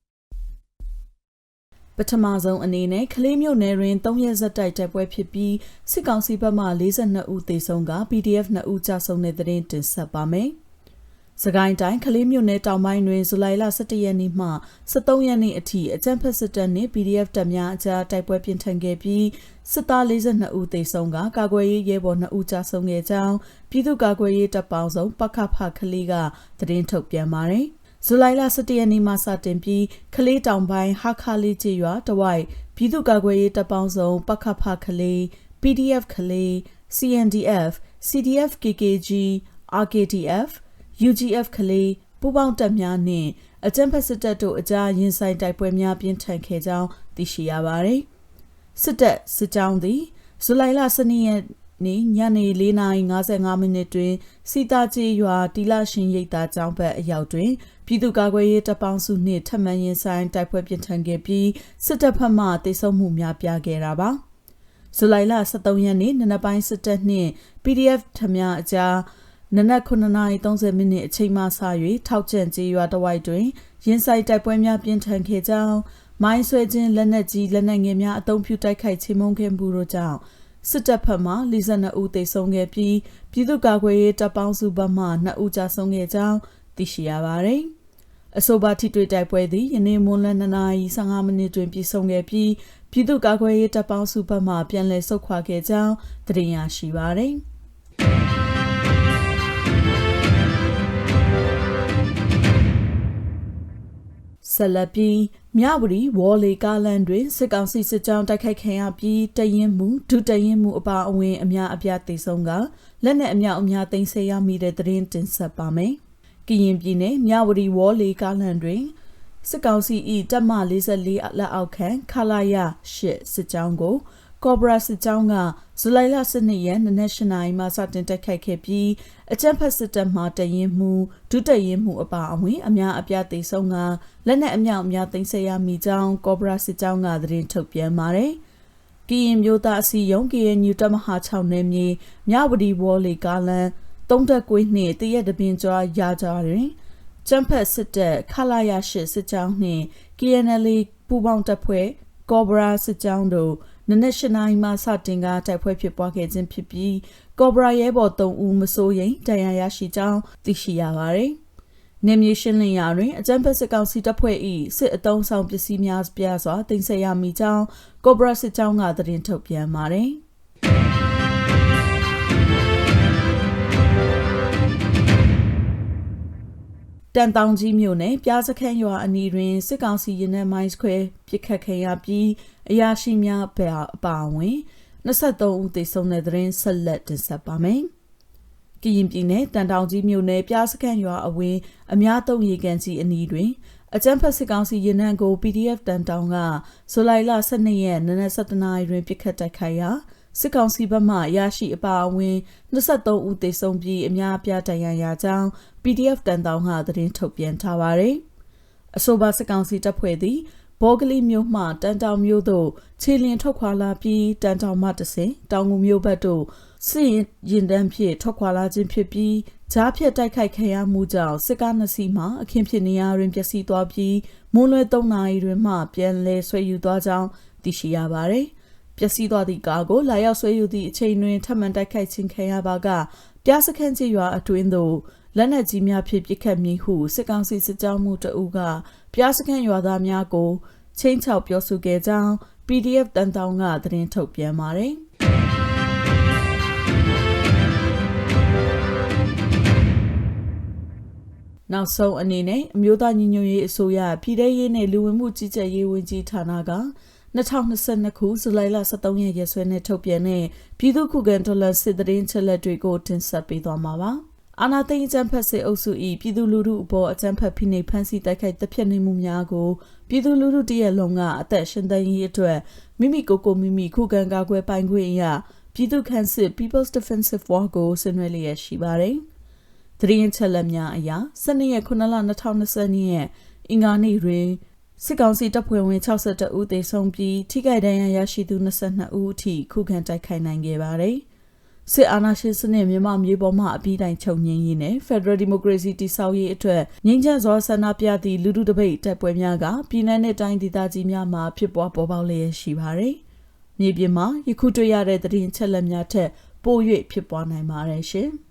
ပ ထမဆုံးအနေနဲ့ကလေးမျိုးနယ်တွင်၃ရက်ဆက်တိုက်တိုက်ပွဲဖြစ်ပြီးစစ်ကောင်စီဘက်မှ42ဦးသေဆုံးက PDF 2ဦးကြာဆုံးတဲ့တဲ့တင်ဆက်ပါမယ်။စကိုင်းတိုင်းကလေးမျိုးနယ်တောင်ပိုင်းတွင်ဇူလိုင်လ17ရက်နေ့မှ23ရက်နေ့အထိအကြမ်းဖက်စစ်တပ်နှင့် PDF တပ်များအကြားတိုက်ပွဲပြင်းထန်ခဲ့ပြီးစစ်သား42ဦးသေဆုံးကကာကွယ်ရေးရဲဘော်2ဦးကြာဆုံးခဲ့ကြောင်းပြည်သူ့ကာကွယ်ရေးတပ်ပေါင်းစုံပခဖခလေးကသတင်းထုတ်ပြန်ပါတယ်။ ဇူလိုင်လ17ရက်နေ့မှစတင်ပြီးခလေးတောင်ပိုင်းဟာခါလေးကျေးရွာတဝိုက်ပြည်သူ့ကာကွယ်ရေးတပ်ပေါင်းစုံပခဖခလေး PDF ခလေး CNDF CDF KKG RKTF UGF ခလေးပူးပေါင်းတပ်များနှင့်အကြမ်းဖက်စစ်တပ်တို့အကြားရင်ဆိုင်တိုက်ပွဲများပြင်းထန်ခဲ့ကြောင်းသိရှိရပါသည်စစ်တပ်စစ်ကြောင်းသည်ဇူလိုင်လ12ရက် နေ့ညနေ4:55မိနစ်တွင်စီတာကျေးရွာတီလာရှင်ရိပ်သာကျောင်းဘက်အရောက်တွင်ပြည်သူ့ကာကွယ်ရေးတပ်ပေါင်းစုနှင့်ထပ်မံရင်ဆိုင်တိုက်ပွဲပြင်းထန်ခဲ့ပြီးစစ်တပ်ဖက်မှတိုက်ဆုံမှုများပြားခဲ့တာပါဇူလိုင်လ23ရက်နေ့နနက်ပိုင်းစစ်တပ်နှင့် PDF ထများအကြားနနက်9:30မိနစ်အချိန်မှစ၍ထောက်ကျန်ကျေးရွာတဝိုက်တွင်ရင်ဆိုင်တိုက်ပွဲများပြင်းထန်ခဲ့ကြောင်းမိုင်းဆွဲခြင်းလက်နက်ကြီးလက်နက်ငယ်များအုံပြုတိုက်ခိုက်ချေမှုန်းခဲ့မှုတို့ကြောင့် စစ်တပ်ဖက်မှ42ဦးသေဆုံးခဲ့ပြီးပြည်သူ့ကာကွယ်ရေးတပ်ပေါင်းစုဘက်မှ2ဦးကြာဆုံးခဲ့ကြောင်းသိရှိရပါတယ်။အဆိုပါထိတွေ့တိုက်ပွဲသည်ယနေ့မွန်းလယ်2နာရီ15မိနစ်တွင်ပြည့်စုံခဲ့ပြီးပြည်သူ့ကာကွယ်ရေးတပ်ပေါင်းစုဘက်မှပြန်လည်ဆုတ်ခွာခဲ့ကြောင်းသိရရှိပါသည်ဆလပီ မြဝတီဝေါ်လီကားလန်တွင်စစ်ကောင်စီစစ်ကြောင်းတိုက်ခိုက်ခံရပြီးတရင်မှုဒုတရင်မှုအပါအဝင်အများအပြားသေဆုံးကလက်နက်အများအများသိမ်းဆည်းရမိတဲ့သတင်းတင်ဆက်ပါမယ်။ကရင်ပြည်နယ်မြဝတီဝေါ်လေကားလန်တွင်စစ်ကောင်စီ၏တပ်မ44လက်အောက်ခံခလာရ8စစ်ကြောင်းကို ကော့ဘရာစစ်ကြောင်းကဇူလိုင်လ12ရက်နေ့နက်ရှနာရီမှစတင်တိုက်ခိုက်ခဲ့ပြီးအကြမ်းဖက်စစ်တပ်မှတရင်မှုဒုတရင်မှုအပါအဝင်အများအပြားသေဆုံးကလက်နက်အမြောက်အများသိမ်းဆည်းရမိကြောင်းကော့ဘရာစစ်ကြောင်းကသတင်းထုတ်ပြန်ပါတယ်။ကရင်မျိုးသားအစည်းအရုံး KNU တပ်မဟာ6နယ်မြေမြဝတီဝေါ်လေကားလန်သုံးတက်ကွေးနှင့်တရက်တပင်ကျော်ရာကြားတွင်ကျန်းဖက်စစ်တပ်ခလာရရှိစစ်ကြောင်းနှင့် KNL ပူးပေါင်းတပ်ဖွဲ့ကောဘရာစစ်ကြောင်းတို့ နနက်၈နာရီမှစတင်ကတိုက်ပွဲဖြစ်ပွားခဲ့ခြင်းဖြစ်ပြီးကောဘရာရဲဘော်၃ဦးမစိုးရိမ်တရားရရှိကြောင်းသိရှိရပါသည်။နေမြေရှင်းလင်းရာတွင်အကြမ်းဖက်စစ်ကောင်စီတပ်ဖွဲ့၏စစ်အုံဆောင်ပစ္စည်းများပြားစွာတင်ဆက်ရမိကြောင်းကောဘရာစစ်ကြောင်းကသတင်းထုတ်ပြန်ပါသည်။ တန်တောင်ကြီးမြို့နယ်ပြားစခန်းရွာအနီးတွင်စစ်ကောင်စီရင်နှဲမိုင်းခွဲပစ်ခတ်ခဲ့ရပြီးအရာရှိများပဲအပါအဝင်23ဦးသေဆုံးတဲ့သတင်းဆက်လက်တင်ဆက်ပါမယ်။ကရင်ပြည်နယ်တန်တောင်ကြီးမြို့နယ်ပြားစခန်းရွာအဝင်းအများသုံးရေကန်စီအနီးတွင်အကြမ်းဖက်စစ်ကောင်စီရင်နှံကို PDF တန်တောင်ကဇူလိုင်လ12ရက်နနက်7:00နာရီတွင်ပစ်ခတ်တိုက်ခိုက်ရာ စစ်ကောင်စီဘက်မှရရှိအပါအဝင်23ဦးသေဆုံးပြီးအများအပြားဒဏ်ရာရကြောင်း PDF တန်တောင်ကသတင်းထုတ်ပြန်ထားပါတယ်။အဆိုပါစစ်ကောင်စီတပ်ဖွဲ့သည်ဘောဂလီမြို့မှတန်တောင်မြို့သို့ခြေလျင်ထွက်ခွာလာပြီးတန်တောင်မှတဆင်တောင်ငူမြို့ဘက်သို့စစ်ရင်တန်းဖြင့်ထွက်ခွာလာခြင်းဖြစ်ပြီးဂျားဖြတ်တိုက်ခိုက်ခံရမှုကြောင့်စစ်ကားနှစ်စီးမှအခင်းဖြစ်နေရာတွင်ပျက်စီးသွားပြီးမွန်းလွဲ3နာရီတွင်မှပြန်လည်ဆွဲယူသွားကြောင်းသိရှိရပါသည်။ ပျက်စီးသွားသည့်ကားကိုလာရောက်ဆွဲယူသည့်အချိန်တွင်ထပ်မံတိုက်ခိုက်ခြင်းခံရပါကပြားစခန်းကြီးရွာအတွင်းသို့လက်နက်ကြီးများဖြင့်ပစ်ခတ်မည်ဟုစစ်ကောင်စီစစ်ကြောင်းမှုတအုပ်ကပြားစခန်းရွာသားများကိုချင်းချောက်ပြောဆိုခဲ့ကြောင်း PDF တန်တောင်ကသတင်းထုတ်ပြန်ပါတယ်နောက်ဆုံးအနေနဲ့အမျိုးသားညီညွတ်ရေးအစိုးရပြည်ထရေးနဲ့လူဝင်မှုကြီးကြပ်ရေးဝန်ကြီးဌာနက 2022ခုဇူလိုင်လ23ရက်ရက်စွဲနဲ့ထုတ်ပြန်တဲ့ပြည်သူ့ခုခံတော်လှန်စစ်တရင်ချက်လက်တွေကိုတင်ဆက်ပေးသွားမှာပါ။အာနာသိန်းအကြံဖက်စစ်အုပ်စု၏ပြည်သူလူထုအပေါ်အကြံဖက်ဖိနှိပ်ဖမ်းဆီးတိုက်ခိုက်တပ်ဖြတ်နေမှုများကိုပြည်သူလူထုတရက်လုံးကအသက်ရှင်သန်ရေးအတွက်မိမိကိုယ်ကိုမိမိခုခံကာကွယ်ပိုင်ခွင့်အရာပြည်သူ့ခန့်စစ် People's Defensive War ကိုဆင်နွှဲလျက်ရှိပါတယ်။သတင်းချက်လက်များအရ12ရက်9လ2020ရက်အင်္ဂါနေ့တွင် စစ်ကောင်စီတပ်ဖွဲ့ဝင်62ဦးသေဆုံးပြီးထိခိုက်ဒဏ်ရာရရှိသူ22ဦးအထိခုခံတိုက်ခိုက်နိုင်ခဲ့ပါတယ်။စစ်အာဏာရှင်စနစ်မြန်မာမျိုးပေါ်မှအပြီးတိုင်ချုပ်ငြိမ်းရေးနဲ့ Federal Democracy တည်ဆောက်ရေးအတွက်ငြိမ်းချမ်းစွာဆန္ဒပြသည့်လူထုတပိတ်တပ်ပွဲများကပြည်내နဲ့တိုင်းဒေသကြီးများမှာဖြစ်ပွားပေါ်ပေါက်လျက်ရှိပါတယ်။မြေပြင်မှာယခုတွေ့ရတဲ့သတင်းချက်လက်များထက်ပို၍ဖြစ်ပွားနိုင်ပါတယ်ရှင်။